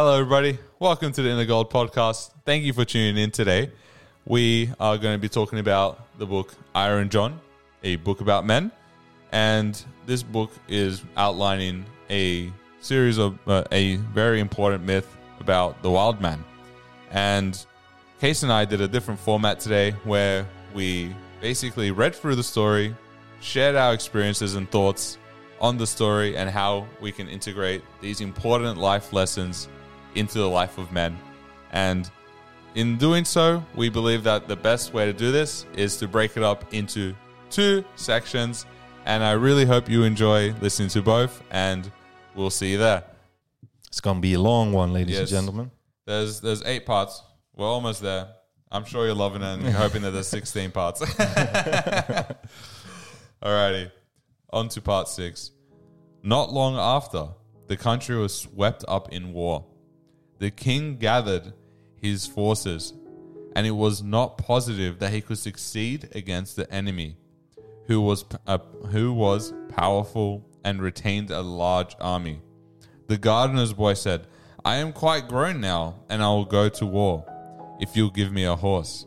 Hello, everybody. Welcome to the Inner Gold podcast. Thank you for tuning in today. We are going to be talking about the book Iron John, a book about men. And this book is outlining a series of uh, a very important myth about the wild man. And Case and I did a different format today where we basically read through the story, shared our experiences and thoughts on the story, and how we can integrate these important life lessons into the life of men. And in doing so, we believe that the best way to do this is to break it up into two sections. And I really hope you enjoy listening to both, and we'll see you there. It's going to be a long one, ladies Yes. and gentlemen. There's there's eight parts. We're almost there. I'm sure you're loving it and you're hoping that there's 16 parts. Alrighty. On to part six. Not long after, the country was swept up in war. The king gathered his forces, and it was not positive that he could succeed against the enemy, who was uh, who was powerful and retained a large army. The gardener's boy said, I am quite grown now, and I will go to war, if you'll give me a horse.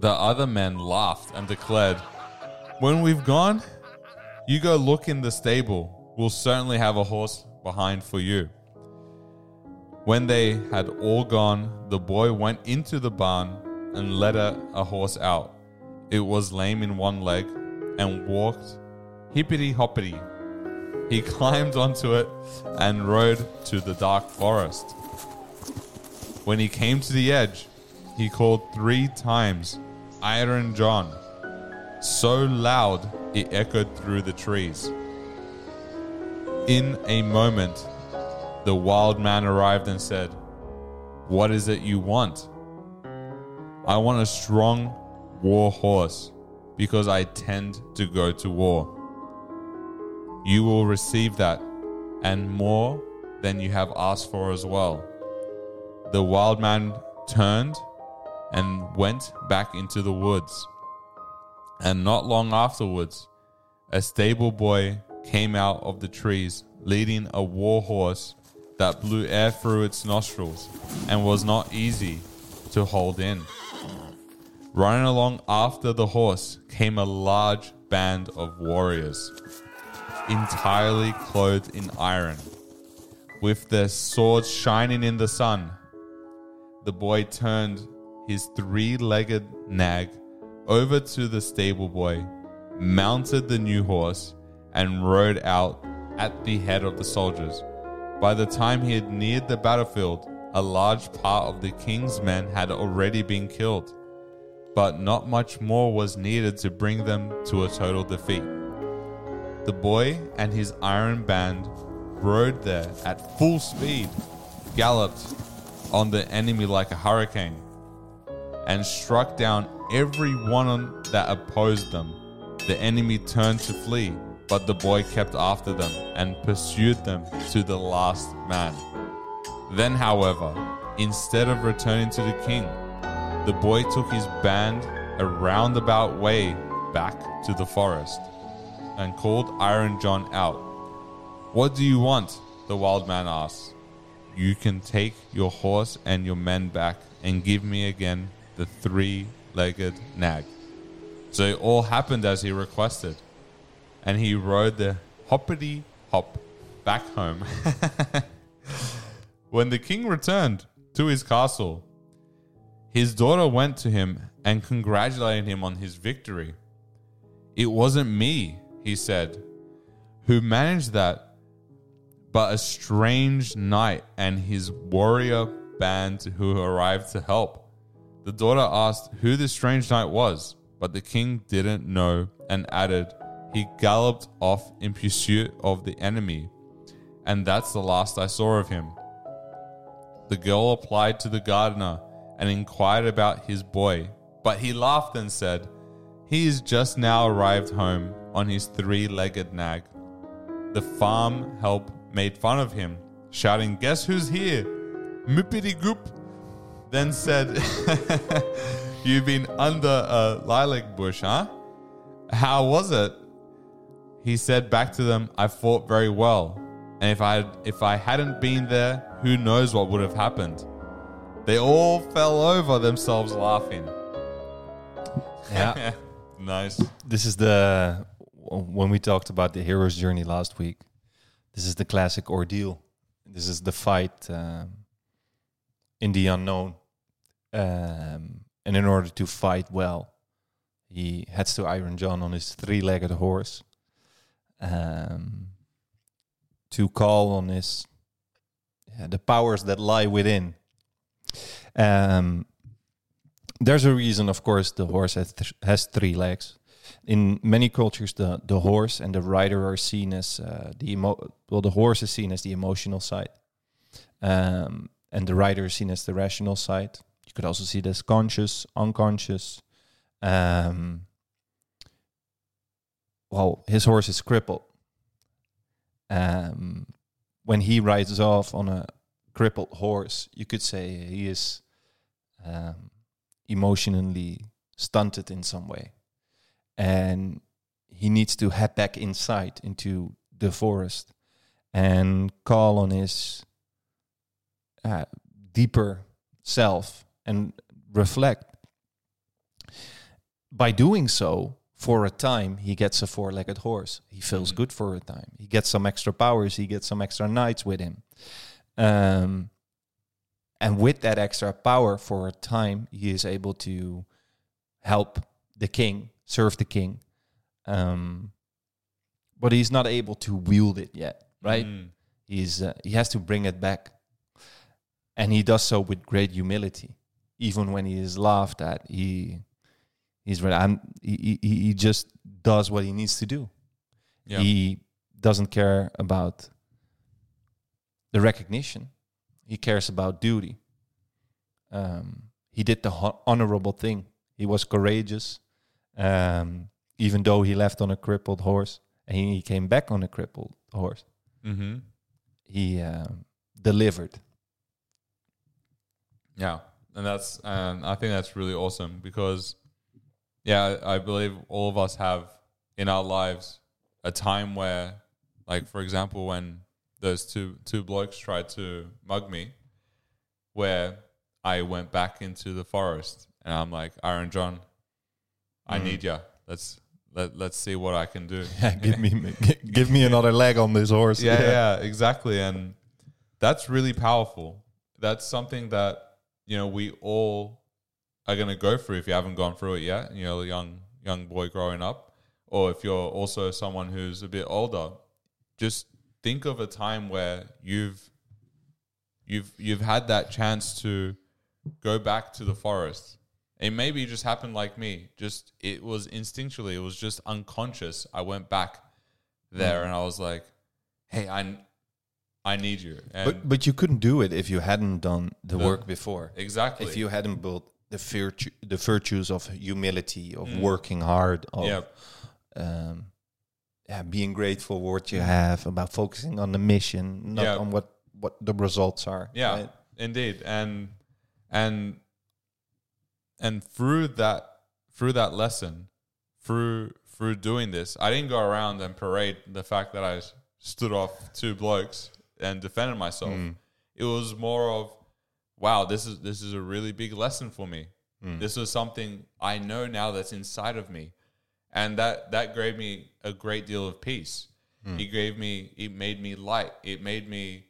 The other men laughed and declared, When we've gone, you go look in the stable. We'll certainly have a horse behind for you. When they had all gone, the boy went into the barn and led a, a horse out. It was lame in one leg and walked hippity hoppity. He climbed onto it and rode to the dark forest. When he came to the edge, he called three times, Iron John, so loud it echoed through the trees. In a moment, the wild man arrived and said, What is it you want? I want a strong war horse because I tend to go to war. You will receive that and more than you have asked for as well. The wild man turned and went back into the woods. And not long afterwards, a stable boy came out of the trees leading a war horse that blew air through its nostrils and was not easy to hold in. Running along after the horse came a large band of warriors, entirely clothed in iron, with their swords shining in the sun. The boy turned his three legged nag over to the stable boy, mounted the new horse, and rode out at the head of the soldiers. By the time he had neared the battlefield, a large part of the king's men had already been killed, but not much more was needed to bring them to a total defeat. The boy and his iron band rode there at full speed, galloped on the enemy like a hurricane, and struck down every one that opposed them. The enemy turned to flee, but the boy kept after them and pursued them to the last man. Then, however, instead of returning to the king, the boy took his band a roundabout way back to the forest and called Iron John out. What do you want? the wild man asked. You can take your horse and your men back and give me again the three legged nag. So it all happened as he requested. And he rode the hoppity hop back home. when the king returned to his castle, his daughter went to him and congratulated him on his victory. It wasn't me, he said, who managed that, but a strange knight and his warrior band who arrived to help. The daughter asked who this strange knight was, but the king didn't know and added, He galloped off in pursuit of the enemy, and that's the last I saw of him. The girl applied to the gardener and inquired about his boy, but he laughed and said, He is just now arrived home on his three legged nag. The farm help made fun of him, shouting, Guess who's here? Mippity goop. Then said, You've been under a lilac bush, huh? How was it? He said back to them, I fought very well. And if I if I hadn't been there, who knows what would have happened? They all fell over themselves laughing. Yeah. nice. this is the when we talked about the hero's journey last week. This is the classic ordeal. This is the fight um, in the unknown, um, and in order to fight well, he heads to Iron John on his three-legged horse um, to call on his yeah, the powers that lie within. Um, there's a reason, of course, the horse has, th- has three legs. In many cultures, the, the horse and the rider are seen as uh, the emo- well, the horse is seen as the emotional side, um, and the rider is seen as the rational side. You could also see this conscious, unconscious. Um, well, his horse is crippled. Um, when he rides off on a crippled horse, you could say he is um, emotionally stunted in some way. And he needs to head back inside into the forest and call on his uh, deeper self and reflect. By doing so, for a time, he gets a four legged horse. He feels Mhm. good for a time. He gets some extra powers, he gets some extra knights with him. Um, and with that extra power for a time, he is able to help the king, serve the king. Um, but he's not able to wield it yet, right? Mm. He's uh, he has to bring it back, and he does so with great humility. Even when he is laughed at, he he's re- I'm, he, he he just does what he needs to do. Yeah. He doesn't care about the recognition. He cares about duty. Um, he did the ho- honorable thing. He was courageous, um, even though he left on a crippled horse and he he came back on a crippled horse. mm-hmm. He um, delivered. Yeah, and that's and I think that's really awesome because, yeah, I, believe all of us have in our lives a time where, like for example, when those two two blokes tried to mug me, where I went back into the forest and I'm like, Iron John, I Mhm. need ya. Let's let let's see what I can do. Yeah, give me give me another leg on this horse. yeah, yeah, exactly. And that's really powerful. That's something that, you know, we all are going to go through if you haven't gone through it yet. and You know, a young, young boy growing up, or if you're also someone who's a bit older, just think of a time where you've, you've, you've had that chance to go back to the forest. It maybe just happened like me. Just, it was instinctually, it was just unconscious. I went back there hmm. and I was like, hey, I, I need you. And But but you couldn't do it if you hadn't done the The- work before. exactly. If you hadn't built the virtue, the virtues of humility, of Mm. working hard, of yeah, um, yeah, being grateful for what you have, about focusing on the mission, not Yeah. on what what the results are. yeah, right? indeed. And and and through that through that lesson, through through doing this, I didn't go around and parade the fact that I stood off two blokes and defended myself. Mm. It was more of, wow, this is this is a really big lesson for me. Mm. This is something I know now that's inside of me. And that that gave me a great deal of peace. Mm. It gave me it made me light. It made me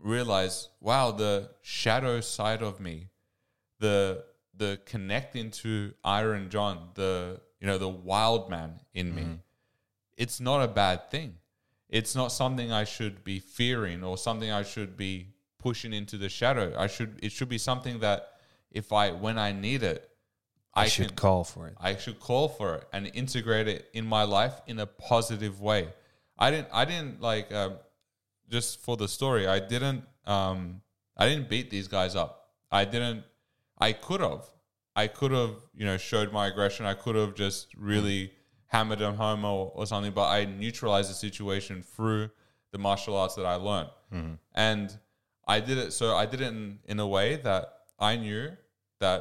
realize, wow, the shadow side of me, the the connecting to Iron John, the you know, the wild man in me. It's not a bad thing. It's not something I should be fearing or something I should be pushing into the shadow. I should it should be something that if I when I need it, I, I, should can call for it. I should call for it and integrate it in my life in a positive way. I didn't I didn't like um, just for the story. I didn't um I didn't beat these guys up. I didn't I could have. I could have, you know, showed my aggression. I could have just really hammered them home or, or something, but I neutralized the situation through the martial arts that I learned. And I did it so I did it in, in a way that I knew that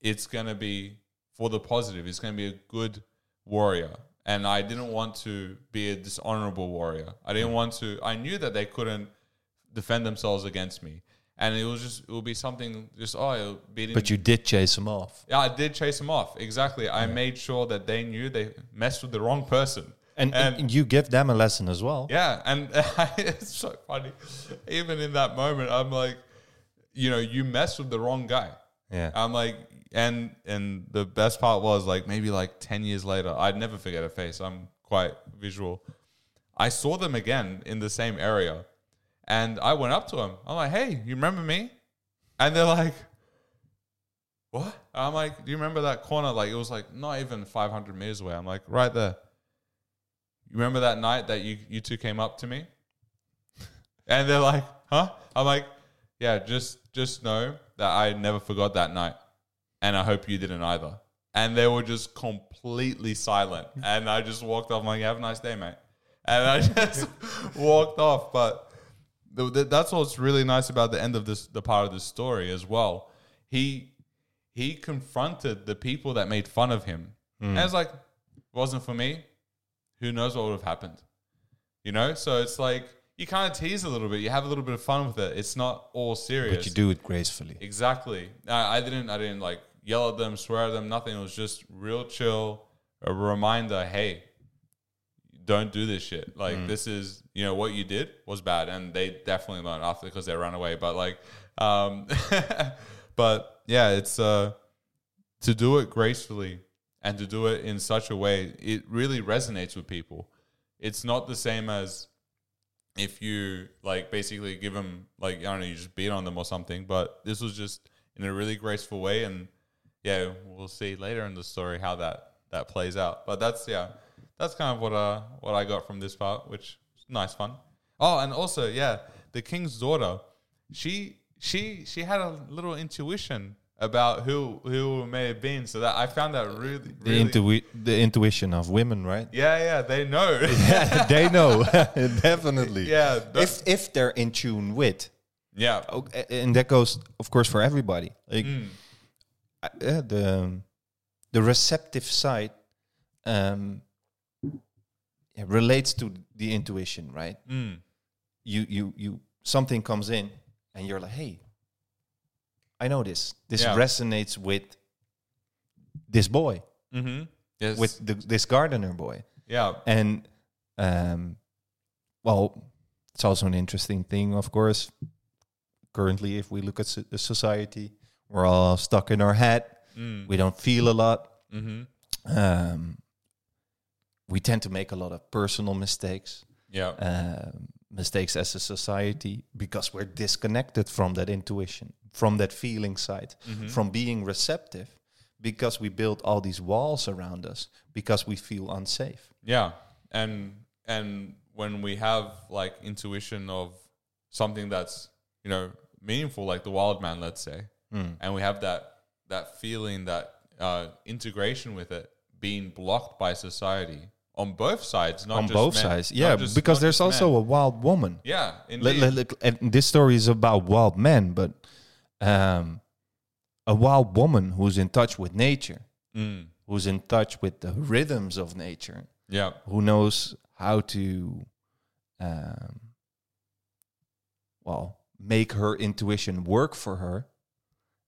it's going to be for the positive. It's going to be a good warrior. and I didn't want to be a dishonorable warrior. I didn't want to. I knew that they couldn't defend themselves against me, and it was just it would be something just oh beating. But you did chase them off. yeah, I did chase them off exactly. I made sure that they knew they messed with the wrong person. And, And- and you give them a lesson as well. Yeah, and it's so funny. Even in that moment, I'm like, you know, you messed with the wrong guy. Yeah. I'm like, and and the best part was like maybe like ten years later, I'd never forget a face. I'm quite visual. I saw them again in the same area, and I went up to them. I'm like, hey, you remember me? And they're like, what? I'm like, do you remember that corner? Like it was like not even 500 meters away. I'm like, right there. You remember that night that you you two came up to me? And they're like, huh? I'm like, yeah, just just know that I never forgot that night. And I hope you didn't either. And they were just completely silent. And I just walked off. I'm like, have a nice day, mate. And I just walked off. But the, the, that's what's really nice about the end of this, the part of this story as well. He he confronted the people that made fun of him. Hmm. And it's like, wasn't for me. Who knows what would have happened? You know? So it's like you kind of tease a little bit. You have a little bit of fun with it. It's not all serious. But you do it gracefully. Exactly. I, I didn't. I didn't like yell at them, swear at them. Nothing. It was just real chill. A reminder. Hey, don't do this shit. Like this is you know what you did was bad, and they definitely learned after because they ran away. But like, um, but yeah, it's uh to do it gracefully and to do it in such a way it really resonates with people. It's not the same as if you like basically give them like I don't know, you just beat on them or something. But this was just in a really graceful way, and yeah, we'll see later in the story how that that plays out. But that's yeah, that's kind of what uh what I got from this part, which is nice fun. Oh, and also yeah, the king's daughter, she she she had a little intuition about who who it may have been, so that I found that really, The, really intui- the intuition of women, right? yeah yeah they know yeah, they know, definitely. yeah If if they're in tune with, yeah a- and that goes, of course, for everybody. Like Mm. uh, yeah, the the receptive side um, yeah, relates to the intuition, right? Mm. You you you something comes in, and you're like, hey, I know this. This Yeah. resonates with this boy, Mm-hmm. Yes. with the, this gardener boy. yeah. And um, well, it's also an interesting thing, of course. Currently, if we look at so- the society, we're all stuck in our head. Mm. We don't feel a lot. Mm-hmm. Um, we tend to make a lot of personal mistakes, Yeah. um, mistakes as a society, because we're disconnected from that intuition, from that feeling side, Mhm. from being receptive, because we build all these walls around us, because we feel unsafe. Yeah. And and when we have like intuition of something that's, you know, meaningful like the wild man, let's say, Mm. and we have that that feeling that uh, integration with it being blocked by society on both sides, not on both men. sides. Yeah, just- because there's also men. a wild woman. yeah, indeed. li- li- and this story is about wild men, but um, a wild woman who's in touch with nature, Mm. who's in touch with the rhythms of nature, Yeah. who knows how to, um, well, make her intuition work for her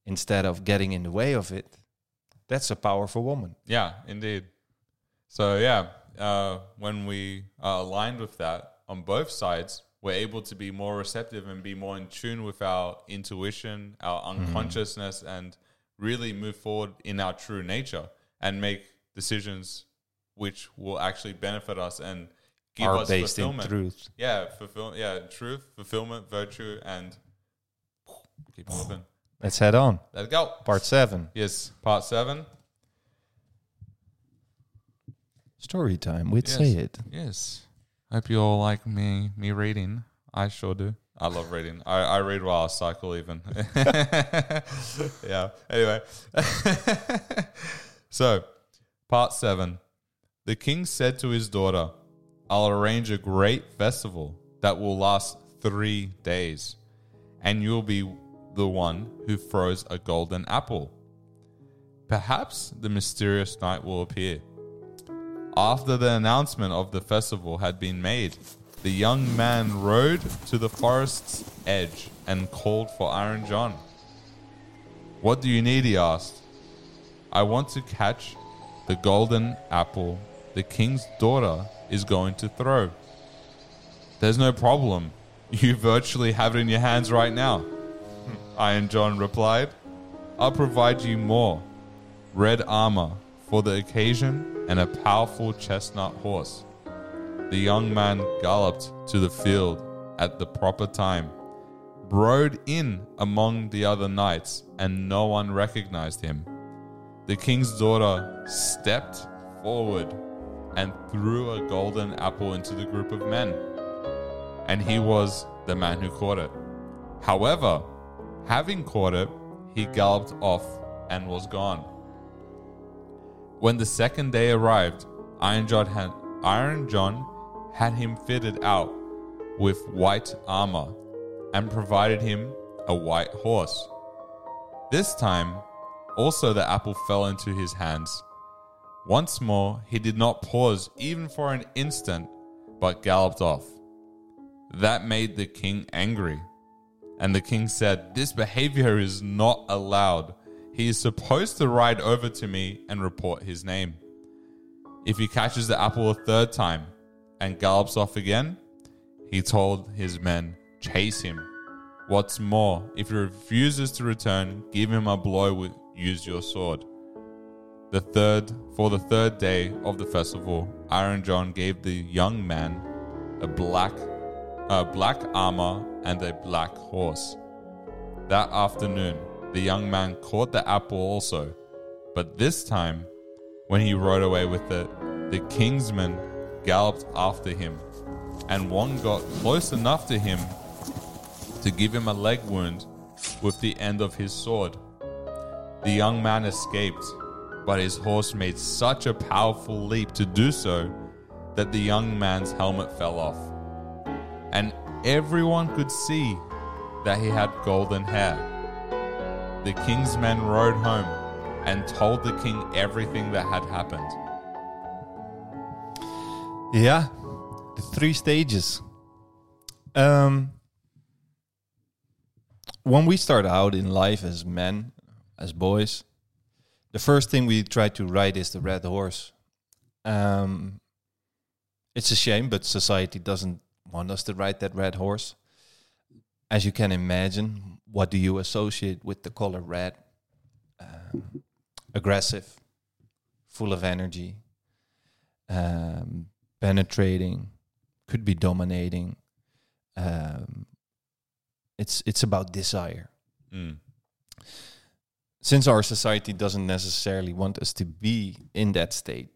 instead of getting in the way of it. That's a powerful woman. Yeah, indeed. So yeah, uh, when we are aligned with that on both sides, we're able to be more receptive and be more in tune with our intuition, our unconsciousness, and really move forward in our true nature and make decisions which will actually benefit us and give are us based in fulfillment. truth. Yeah, fulfill. Yeah, truth, fulfillment, virtue, and keep moving. Let's head on. Let's go. Part seven. Yes, part seven. Story time. We'd Yes. say it. Yes. Hope you all like me me reading. I sure do. I love reading. I, I read while I cycle even. yeah. Anyway. so part seven. The king said to his daughter, I'll arrange a great festival that will last three days, and you'll be the one who throws a golden apple. Perhaps the mysterious knight will appear. After the announcement of the festival had been made, the young man rode to the forest's edge and called for Iron John. What do you need? he asked. I want to catch the golden apple the king's daughter is going to throw. There's no problem. You virtually have it in your hands right now. Iron John replied. I'll provide you more red armor for the occasion and a powerful chestnut horse. The young man galloped to the field at the proper time, rode in among the other knights, and no one recognized him. The king's daughter stepped forward and threw a golden apple into the group of men and he was the man who caught it. However, having caught it, he galloped off and was gone. When the second day arrived, Iron John had, Iron John had him fitted out with white armor and provided him a white horse. This time, also the apple fell into his hands. Once more, he did not pause even for an instant, but galloped off. That made the king angry. And the king said, This behavior is not allowed. He is supposed to ride over to me and report his name. If he catches the apple a third time and gallops off again, he told his men, Chase him. What's more, if he refuses to return, give him a blow with use your sword. The third for the third day of the festival, Iron John gave the young man a black a black armor, and a black horse. That afternoon, the young man caught the apple also, but this time, when he rode away with it, the kingsman galloped after him, and one got close enough to him to give him a leg wound with the end of his sword. The young man escaped, but his horse made such a powerful leap to do so that the young man's helmet fell off and everyone could see that he had golden hair. The king's men rode home and told the king everything that had happened. Yeah, the three stages. Um, when we start out in life as men, as boys, the first thing we try to ride is the red horse. Um, it's a shame, but society doesn't want us to ride that red horse. As you can imagine, what do you associate with the color red? Um, aggressive, full of energy, um, penetrating, could be dominating. Um, it's it's about desire. Mm. Since our society doesn't necessarily want us to be in that state,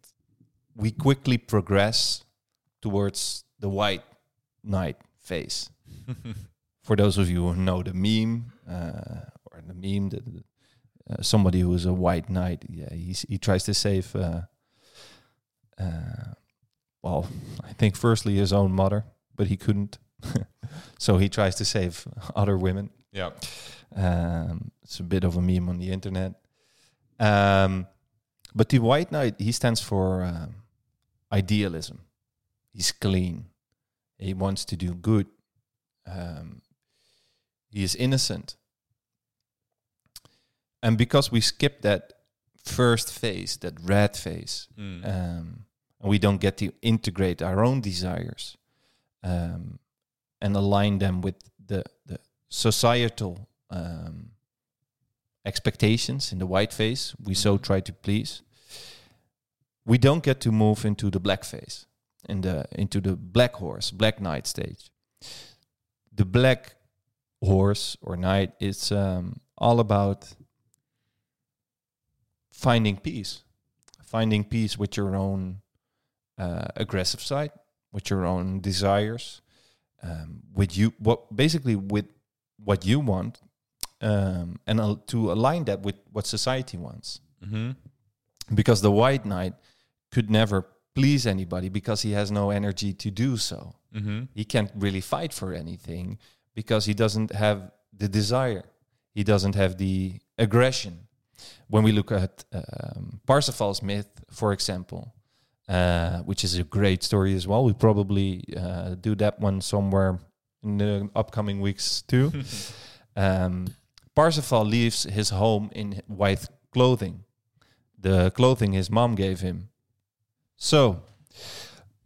we quickly progress towards the white knight face. For those of you who know the meme, uh, or the meme that uh, somebody who is a white knight, yeah, he's, he tries to save. Uh, uh, well, I think firstly his own mother, but he couldn't, so he tries to save other women. Yeah. Um, it's a bit of a meme on the internet. Um, but the white knight, he stands for um, idealism. He's clean. He wants to do good. Um, he is innocent. And because we skip that first phase, that red phase, Mm. um, and we don't get to integrate our own desires um, and align them with the, the societal um, expectations in the white phase we so Mhm. try to please we don't get to move into the black phase in the into the black horse black knight stage the black horse or knight It's um, all about finding peace finding peace with your own uh, aggressive side with your own desires um, with you what basically with what you want um, and al- to align that with what society wants Mm-hmm. because the white knight could never please anybody because he has no energy to do so Mm-hmm. he can't really fight for anything because he doesn't have the desire he doesn't have the aggression when we look at um, parsifal's myth for example uh, which is a great story as well. We probably uh, do that one somewhere in the upcoming weeks too. um, Parsifal leaves his home in white clothing, the clothing his mom gave him. So,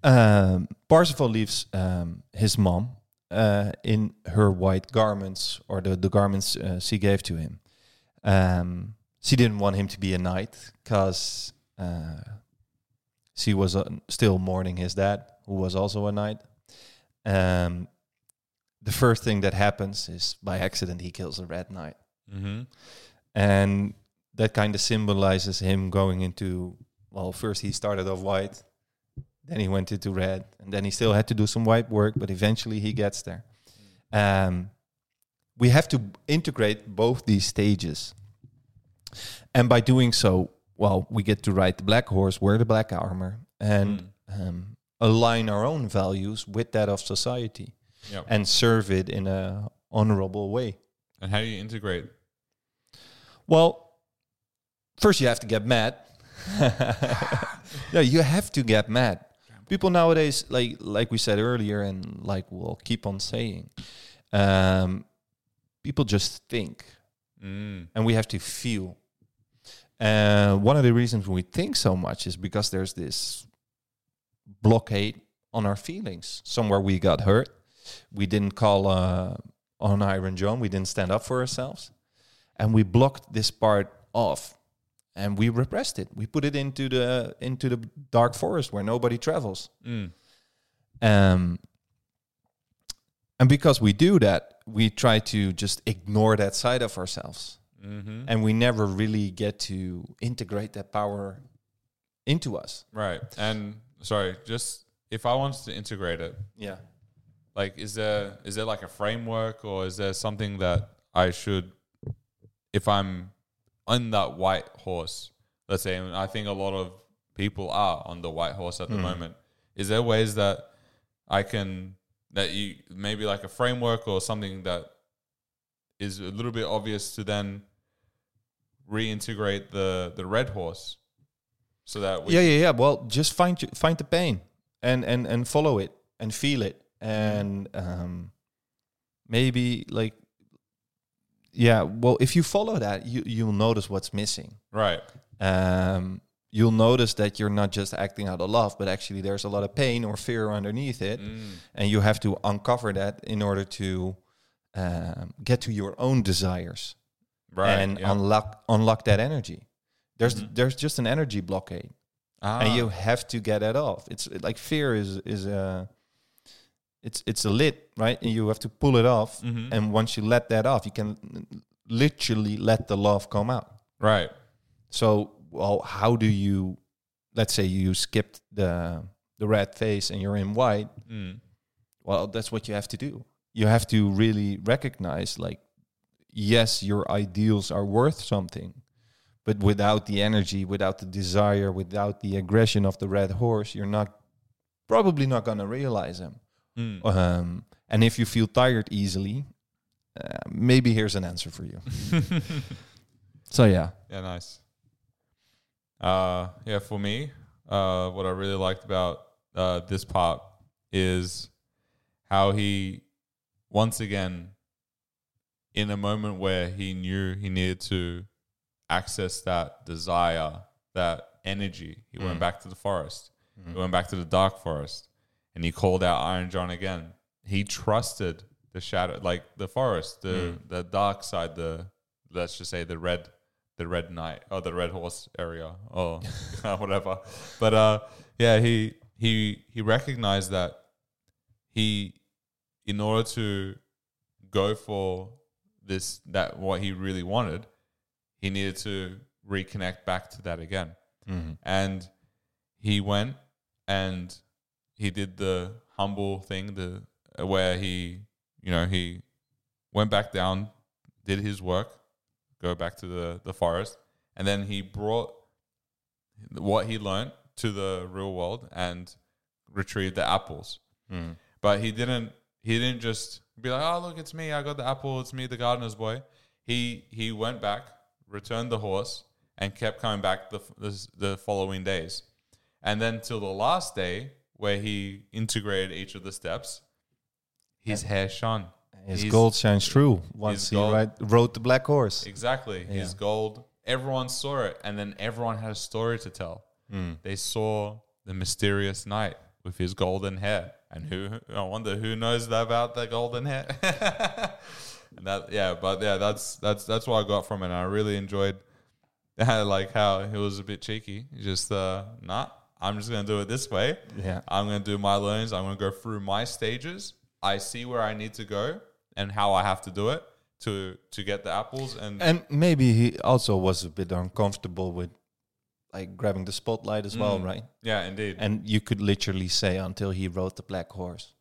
um, Parsifal leaves um, his mom uh, in her white garments or the, the garments uh, she gave to him. Um, she didn't want him to be a knight because uh, she was uh, still mourning his dad, who was also a knight. Um, the first thing that happens is by accident he kills a red knight, Mm-hmm. and that kind of symbolizes him going into. Well, first he started off white, then he went into red, and then he still had to do some white work, but eventually he gets there. Um, we have to integrate both these stages, and by doing so, well, we get to ride the black horse, wear the black armor, and um, align our own values with that of society Yep. and serve it in a honorable way. And how do you integrate? Well, first you have to get mad. no, you have to get mad. People nowadays, like like we said earlier, and like we'll keep on saying, um, people just think, Mm. and we have to feel. Uh, one of the reasons we think so much is because there's this blockade on our feelings. Somewhere we got hurt, we didn't call uh, on Iron John, we didn't stand up for ourselves, and we blocked this part off, and we repressed it. We put it into the into the dark forest where nobody travels. Mm. Um, and because we do that, we try to just ignore that side of ourselves Mm-hmm. and we never really get to integrate that power into us. Right. And sorry, just if I wanted to integrate it, Yeah. like is there is there like a framework or is there something that I should if I'm on that white horse, let's say and I think a lot of people are on the white horse at the moment. Is there ways that I can that you maybe like a framework or something that is a little bit obvious to then reintegrate the the red horse so that we Yeah, yeah, yeah. Well, just find find the pain and and and follow it and feel it and um, maybe like yeah. Well, if you follow that, you you'll notice what's missing. right Um, you'll notice that you're not just acting out of love, but actually there's a lot of pain or fear underneath it, Mm. and you have to uncover that in order to um, get to your own desires. right and yeah. unlock unlock that energy. There's Mhm. there's just an energy blockade, Ah, and you have to get that off. It's like fear is is a it's it's a lid, right? And you have to pull it off. Mhm. And once you let that off, you can literally let the love come out. right So, well, how do you? Let's say you skipped the the red face and you're in white. Mm. Well, that's what you have to do. You have to really recognize, like, yes, your ideals are worth something, but without the energy, without the desire, without the aggression of the red horse, you're not probably not going to realize them. Mm. Um, and if you feel tired easily, uh, maybe here's an answer for you. so yeah, Yeah, nice. Uh, yeah, for me, uh, what I really liked about uh, this part is how he, once again, in a moment where he knew he needed to access that desire, that energy, he went Mm. back to the forest. He went back to the dark forest, and he called out Iron John again. He trusted the shadow, like the forest, the the dark side, the let's just say the red, the red knight or the red horse area or whatever. But uh, yeah, he he he recognized that he, in order to go for this that what he really wanted, he needed to reconnect back to that again and he went and he did the humble thing the where he you know he went back down did his work go back to the the forest and then he brought what he learned to the real world and retrieved the apples. Hmm. But he didn't he didn't just be like oh look it's me i got the apple it's me the gardener's boy. He he went back returned the horse and kept coming back the the, the following days. And then till the last day, where he integrated each of the steps, his hair shone. His His- gold shines true once he ride, rode the black horse. Exactly. His gold. Everyone saw it, and then everyone had a story to tell. They saw the mysterious knight with his golden hair, and who I wonder who knows about the golden hair. and that, yeah, but yeah, that's that's that's what I got from it. And I really enjoyed, like how he was a bit cheeky. Just, uh, nah, I'm just gonna do it this way. Yeah. I'm gonna do my learnings. I'm gonna go through my stages. I see where I need to go and how I have to do it to to get the apples. And And maybe he also was a bit uncomfortable with like grabbing the spotlight as well, Mm. right? yeah, indeed. And you could literally say until he rode the black horse,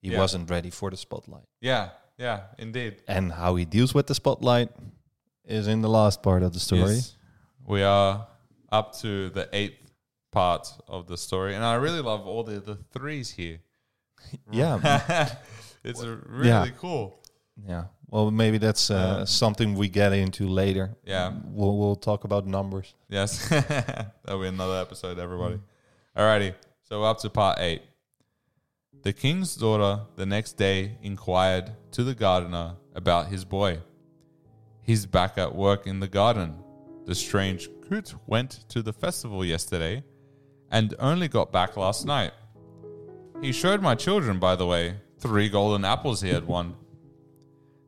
he Yeah. wasn't ready for the spotlight. yeah, yeah, indeed. And how he deals with the spotlight is in the last part of the story. Yes. We are up to the eighth part of the story, and I really love all the the threes here. Yeah. it's really Yeah. cool. yeah. Well, maybe that's uh, Um, something we get into later. Yeah. We'll, we'll talk about numbers. Yes, that'll be another episode, everybody. Alrighty, so we're up to part eight. The king's daughter the next day inquired to the gardener about his boy. He's back at work in the garden. The strange coot went to the festival yesterday and only got back last night. He showed my children, by the way, three golden apples he had won.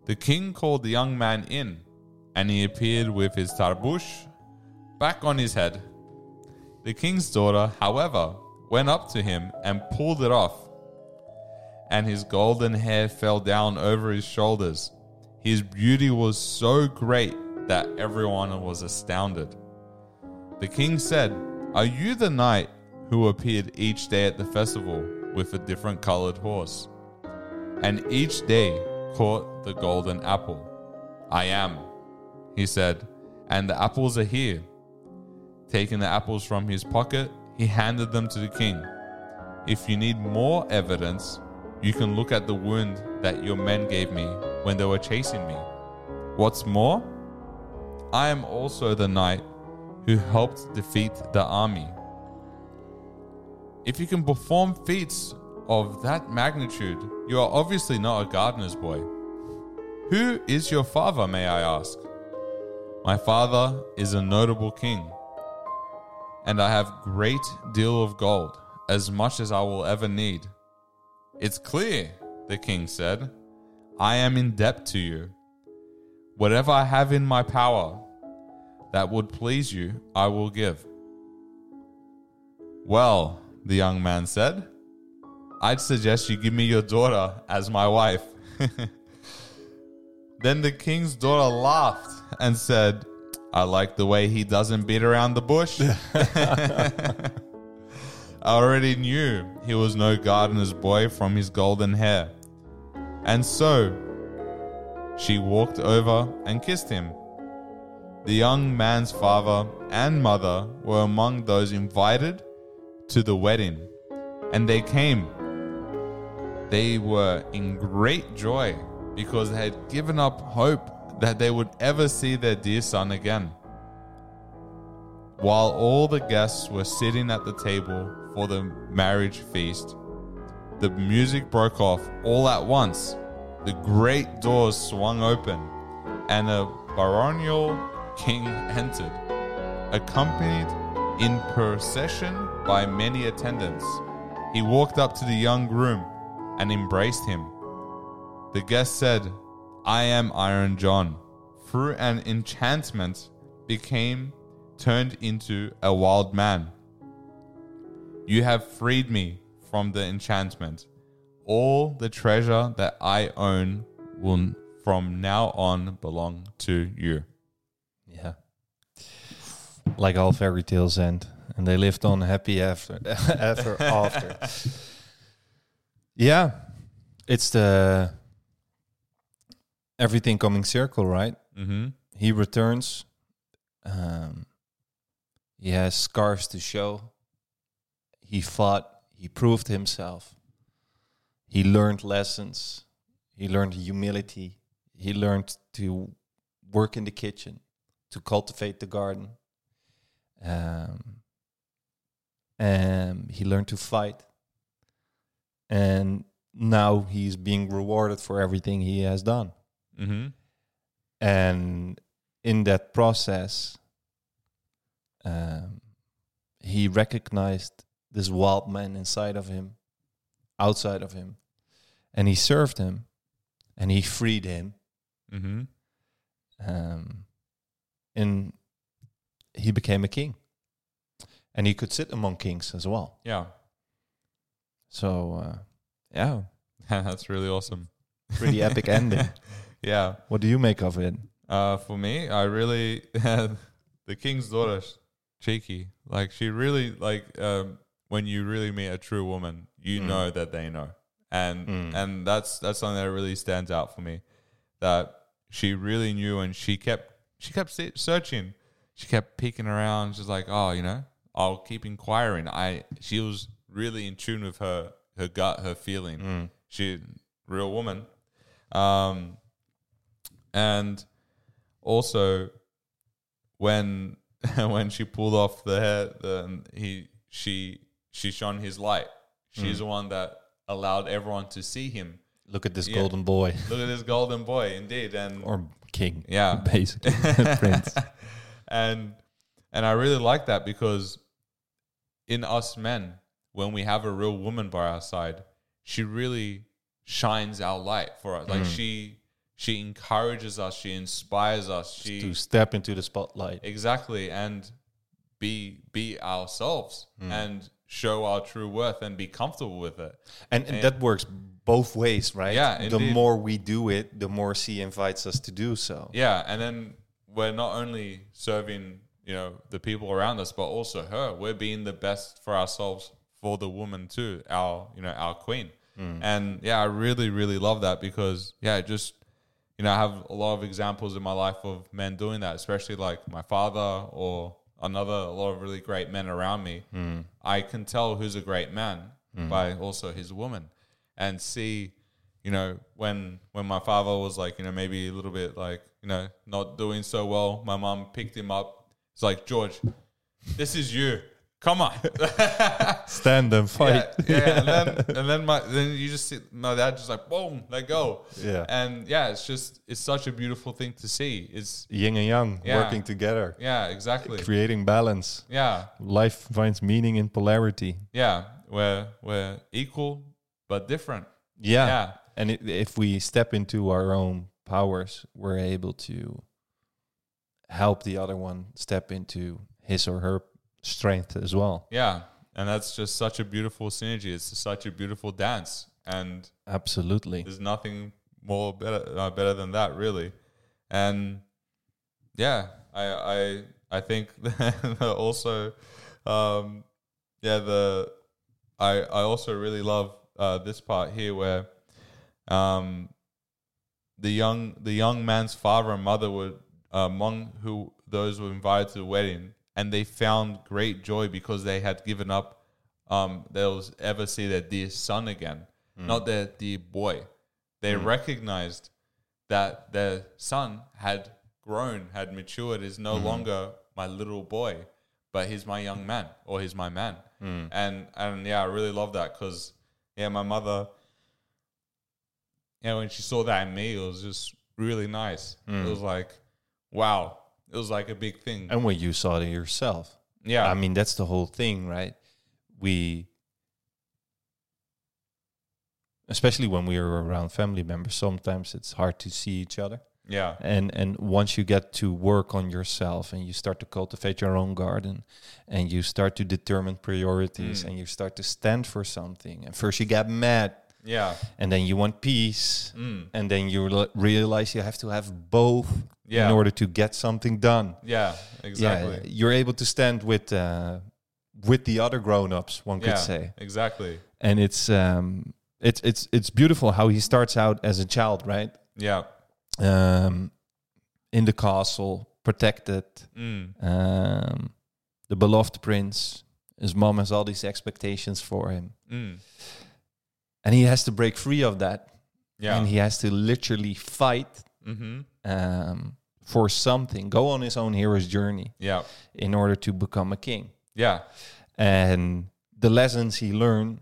The king called the young man in, and he appeared with his tarbush back on his head. The king's daughter, however, went up to him and pulled it off, and his golden hair fell down over his shoulders. His beauty was so great that everyone was astounded. The king said, Are you the knight who appeared each day at the festival with a different colored horse? And each day caught the golden apple. I am, he said, and the apples are here. Taking the apples from his pocket, he handed them to the king. If you need more evidence, you can look at the wound that your men gave me when they were chasing me. What's more, I am also the knight who helped defeat the army. If you can perform feats of that magnitude, you are obviously not a gardener's boy. Who is your father, may I ask? My father is a notable king, and I have great deal of gold, as much as I will ever need. It's clear, the king said. I am in debt to you. Whatever I have in my power that would please you, I will give. Well, the young man said, I'd suggest you give me your daughter as my wife. then the king's daughter laughed and said, I like the way he doesn't beat around the bush. I already knew he was no gardener's boy from his golden hair. And so she walked over and kissed him. The young man's father and mother were among those invited to the wedding, and they came. They were in great joy because they had given up hope that they would ever see their dear son again. While all the guests were sitting at the table for the marriage feast, the music broke off all at once. The great doors swung open, and a baronial king entered, accompanied in procession by many attendants. He walked up to the young groom and embraced him. The guest said, I am Iron John. Through an enchantment, became turned into a wild man. You have freed me from the enchantment. All the treasure that I own will from now on belong to you. Yeah. Like all fairy tales end, and they lived on happy after ever after. Yeah, it's the everything coming circle, right? Mm-hmm. He returns. Um, he has scars to show. He fought. He proved himself. He learned lessons. He learned humility. He learned to work in the kitchen, to cultivate the garden. Um, and he learned to fight. And now he's being rewarded for everything he has done. Mm-hmm. And in that process, um, he recognized this wild man inside of him, outside of him, and he served him, and he freed him, Mm-hmm. um, and he became a king, and he could sit among kings as well. Yeah. So, uh, yeah, That's really awesome. pretty epic ending. Yeah. What do you make of it? Uh, for me, I really the king's daughter, cheeky. Like she really like um, when you really meet a true woman, you Mm. know that they know, and Mm. and that's that's something that really stands out for me. That she really knew, and she kept she kept searching, she kept peeking around. She's like, oh, you know, I'll keep inquiring. I she was really in tune with her her gut, her feeling. Mm. She real woman, um, and also when when she pulled off the hair, the he she she shone his light. She's Mm. the one that allowed everyone to see him. Look at this Yeah. golden boy Look at this golden boy, indeed, and or king, yeah, basically prince. and and I really like that because in us men, when we have a real woman by our side, she really shines our light for us. Like Mm. she she encourages us, she inspires us, she to step into the spotlight. exactly and be be ourselves Mm. and show our true worth and be comfortable with it. And, and And- that works both ways, right? Yeah, The indeed. more we do it, the more she invites us to do so. Yeah, and then we're not only serving, you know, the people around us, but also her. We're being the best for ourselves, for the woman too, our, you know, our queen. Mm. And yeah, I really, really love that because yeah, just you know, I have a lot of examples in my life of men doing that, especially like my father or another a lot of really great men around me. Mm. I can tell who's a great man mm. by also his woman and see you know when when my father was like you know maybe a little bit like you know not doing so well my mom picked him up it's like george this is you come on Stand and fight. yeah, yeah. and then and then my then you just see my dad just like boom let go Yeah. and yeah it's just it's such a beautiful thing to see it's Yin and yang Yeah. working together, yeah exactly creating balance. yeah Life finds meaning in polarity. yeah we're we're equal but different Yeah. yeah And i if we step into our own powers, we're able to help the other one step into his or her strength as well. Yeah, and that's just such a beautiful synergy. It's such a beautiful dance, and Absolutely. there's nothing more better uh, better than that, really. And yeah, I I I think that also, um, yeah, the I I also really love uh, this part here where, um, the young the young man's father and mother were among who those were invited to the wedding, and they found great joy because they had given up. Um, they'll ever see their dear son again, mm. not their dear boy. They mm. recognized that their son had grown, had matured, is no mm. longer my little boy, but he's my young man or he's my man. And and yeah, I really love that because yeah, my mother, yeah, when she saw that in me, it was just really nice. It was like, wow, it was like a big thing. And when you saw it yourself. Yeah, I mean, that's the whole thing, right? We, especially when we are around family members, sometimes it's hard to see each other. yeah, And and once you get to work on yourself and you start to cultivate your own garden, and you start to determine priorities, Mm. and you start to stand for something, and first you get mad, yeah, and then you want peace, mm, and then you re- realize you have to have both yeah, in order to get something done. yeah, exactly. Yeah, you're able to stand with uh, with the other grown-ups, one could Yeah, say, exactly. and it's um, it's it's it's beautiful how he starts out as a child, right? Yeah, Um, in the castle, protected, mm, um, the beloved prince. His mom has all these expectations for him, mm, and he has to break free of that, yeah, and he has to literally fight mm-hmm, um, for something, go on his own hero's journey yeah, in order to become a king. yeah, and the lessons he learn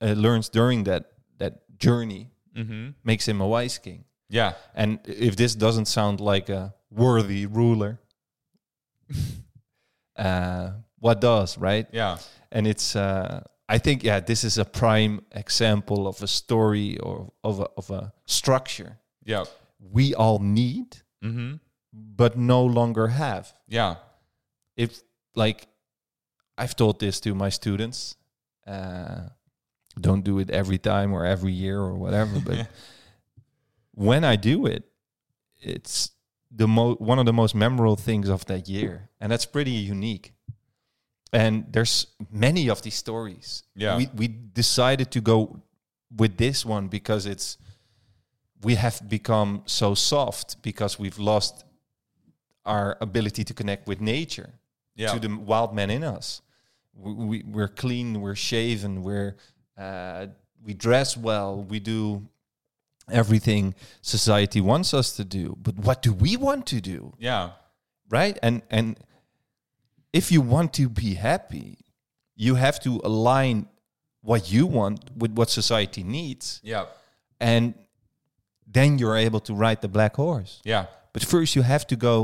uh, learns during that that journey Mm-hmm. makes him a wise king. Yeah. And if this doesn't sound like a worthy ruler, uh, what does, right? Yeah. And it's, uh, I think, yeah, this is a prime example of a story or of a, of a structure Yeah. we all need, Mm-hmm. but no longer have. Yeah. If, like, I've told this to my students, uh, don't do it every time or every year or whatever, but when I do it, it's the mo- one of the most memorable things of that year, and that's pretty unique. And there's many of these stories. Yeah. we we decided to go with this one because it's we have become so soft because we've lost our ability to connect with nature Yeah. to the wild man in us. We, we we're clean, we're shaven, we're uh, we dress well, we do everything society wants us to do. But what do we want to do, yeah. right? And and if you want to be happy, you have to align what you want with what society needs, Yeah. and then you're able to ride the black horse. Yeah. But first, you have to go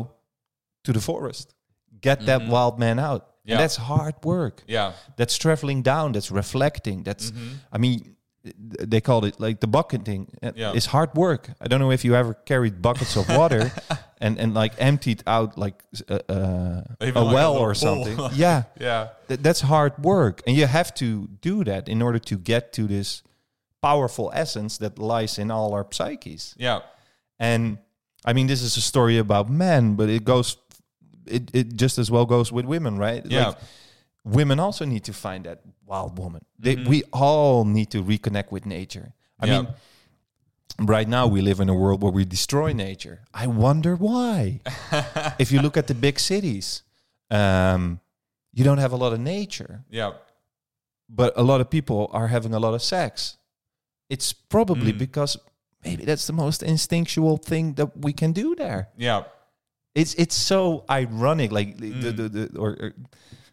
to the forest, get that wild man out. Mm-hmm. Yeah. And that's hard work. Yeah. That's traveling down. That's reflecting. That's, Mm-hmm. I mean, they called it like the bucketing. Uh, Yeah. It's hard work. I don't know if you ever carried buckets of water and, and like emptied out like uh, uh, a like well little or something. yeah. Yeah. Th- that's hard work. And you have to do that in order to get to this powerful essence that lies in all our psyches. Yeah. And I mean, this is a story about men, but it goes, it, it just as well goes with women, right? Yeah. Like, women also need to find that wild woman. They, Mhm. we all need to reconnect with nature. I Yeah. mean, right now we live in a world where we destroy nature. I wonder why. if you look at the big cities, um, you don't have a lot of nature, Yeah. but a lot of people are having a lot of sex. It's probably Mm. because maybe that's the most instinctual thing that we can do there. Yeah. It's it's so ironic, like the, Mm. the, the, the or, or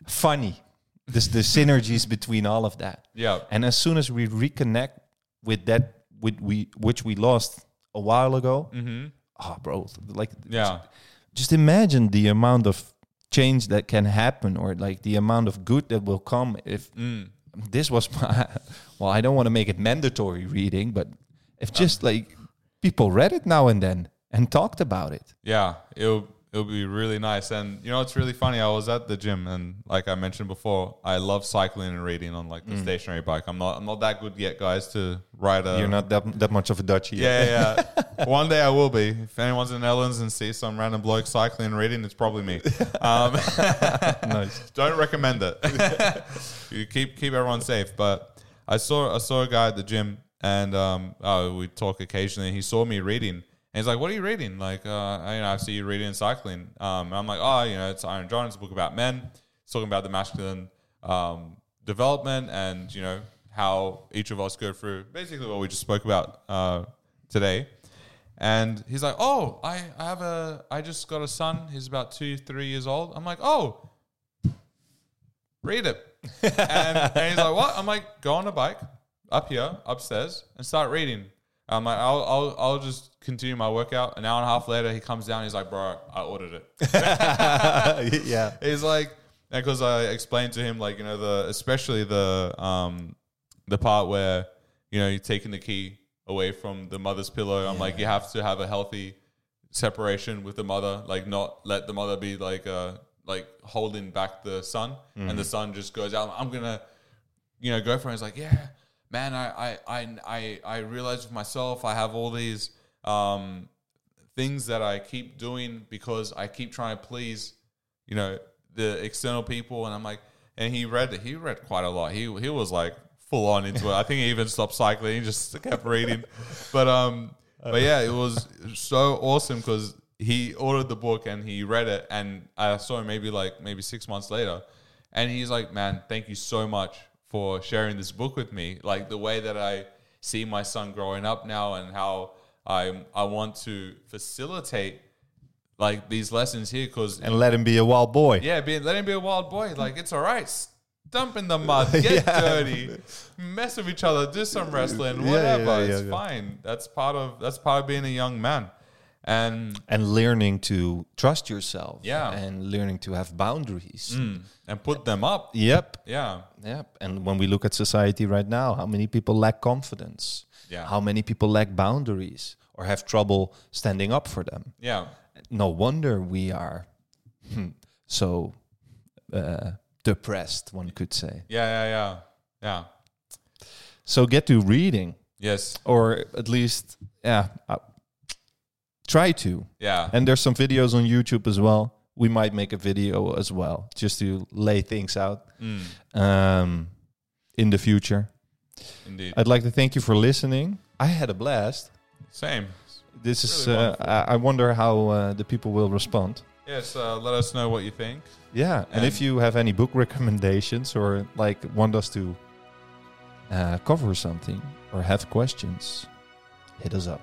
funny. This the synergies between all of that. Yeah. And as soon as we reconnect with that, with we which we lost a while ago, Mm-hmm. oh, bro, like Yeah. just imagine the amount of change that can happen, or like the amount of good that will come if Mm. this was my. Well, I don't want to make it mandatory reading, but if just like people read it now and then and talked about it. Yeah, it'll it'll be really nice. And you know, it's really funny. I was at the gym, and like I mentioned before, I love cycling and reading on like the Mm. stationary bike. I'm not I'm not that good yet, guys, to ride a. You're not that, that much of a Dutchie. Yeah, yeah. yeah. One day I will be. If anyone's in the Netherlands and sees some random bloke cycling and reading, it's probably me. Um, nice. don't recommend it. you keep keep everyone safe. But I saw I saw a guy at the gym, and um, oh, we talk occasionally. He saw me reading, and he's like, "What are you reading?" Like, uh, I, you know, I see you reading cycling. Um, and I'm like, "Oh, you know, it's Iron John. It's a book about men. It's talking about the masculine um, development, and you know how each of us go through basically what we just spoke about uh, today." And he's like, "Oh, I, I have a, I just got a son. He's about two, three years old." I'm like, "Oh, read it. and, and he's like, what? I'm like, go on a bike up here, upstairs, and start reading. I'm like, I'll, I'll, I'll just continue my workout. An hour and a half later, he comes down. He's like, bro, I ordered it. yeah. He's like, because I explained to him, like, you know, the, especially the, um, the part where, you know, you're taking the key away from the mother's pillow. I'm like, you have to have a healthy separation with the mother, like not let the mother be like, uh, like holding back the son and the son just goes out. I'm gonna, you know, go for it. He's like, yeah, man, I, I, I, I, I realize with myself, I have all these, um, things that I keep doing because I keep trying to please, you know, the external people. And I'm like, and he read, he read quite a lot. He, he was like full on into it. I think he even stopped cycling. He just kept reading. But, um, but yeah, it was so awesome because he ordered the book and he read it. And I saw him maybe like, maybe six months later. And he's like, man, thank you so much for sharing this book with me. Like the way that I see my son growing up now and how I I want to facilitate like these lessons here because And let him be a wild boy. yeah, be, let him be a wild boy. Like it's all right. Dump in the mud, get Yeah. dirty, mess with each other, do some wrestling, whatever. yeah, yeah, it's fine. That's part of that's part of being a young man. And and learning to trust yourself. Yeah. and learning to have boundaries. mm, and put them up. Yep. Yeah. Yep. And when we look at society right now, how many people lack confidence? Yeah. How many people lack boundaries or have trouble standing up for them? Yeah. No wonder we are hmm, so uh, depressed, one could say. Yeah, yeah, yeah. Yeah. So get to reading, Yes. or at least, yeah, uh, try to. Yeah. And there's some videos on YouTube as well. We might make a video as well, just to lay things out Mm, um, in the future. indeed. I'd like to thank you for listening. I had a blast. Same. This is. Uh. I, I wonder how uh, the people will respond. Yes, uh, let us know what you think. Yeah, and, if you have any book recommendations or like want us to uh, cover something or have questions, hit us up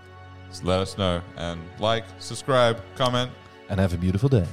let us know and like, subscribe, comment. and have a beautiful day.